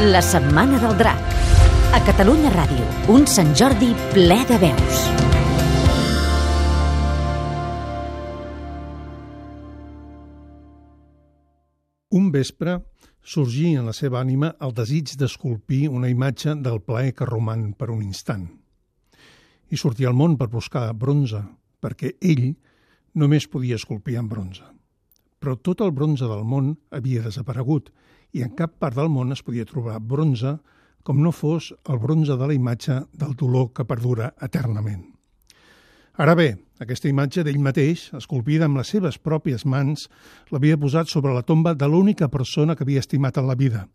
La Setmana del Drac. A Catalunya Ràdio, un Sant Jordi ple de veus. Un vespre sorgí en la seva ànima el desig d'esculpir una imatge del plaer que roman per un instant. I sortia al món per buscar bronze, perquè ell només podia esculpir en bronze. Però tot el bronze del món havia desaparegut i en cap part del món es podia trobar bronze com no fos el bronze de la imatge del dolor que perdura eternament. Ara bé, aquesta imatge d'ell mateix, esculpida amb les seves pròpies mans, l'havia posat sobre la tomba de l'única persona que havia estimat en la vida.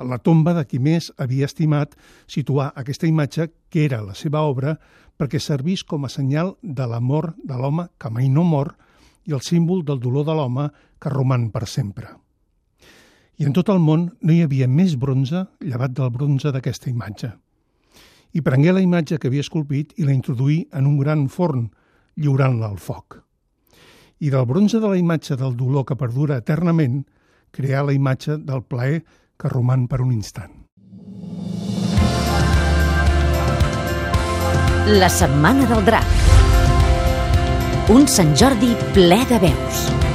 En la tomba de qui més havia estimat situar aquesta imatge, que era la seva obra, perquè servís com a senyal de l'amor de l'home que mai no mor i el símbol del dolor de l'home que roman per sempre. I en tot el món no hi havia més bronze llevat del bronze d'aquesta imatge i prengué la imatge que havia esculpit i la introduí en un gran forn, lliurant-la al foc. I del bronze de la imatge del dolor que perdura eternament, crear la imatge del plaer que roman per un instant. La Setmana del Drac. Un Sant Jordi ple de veus.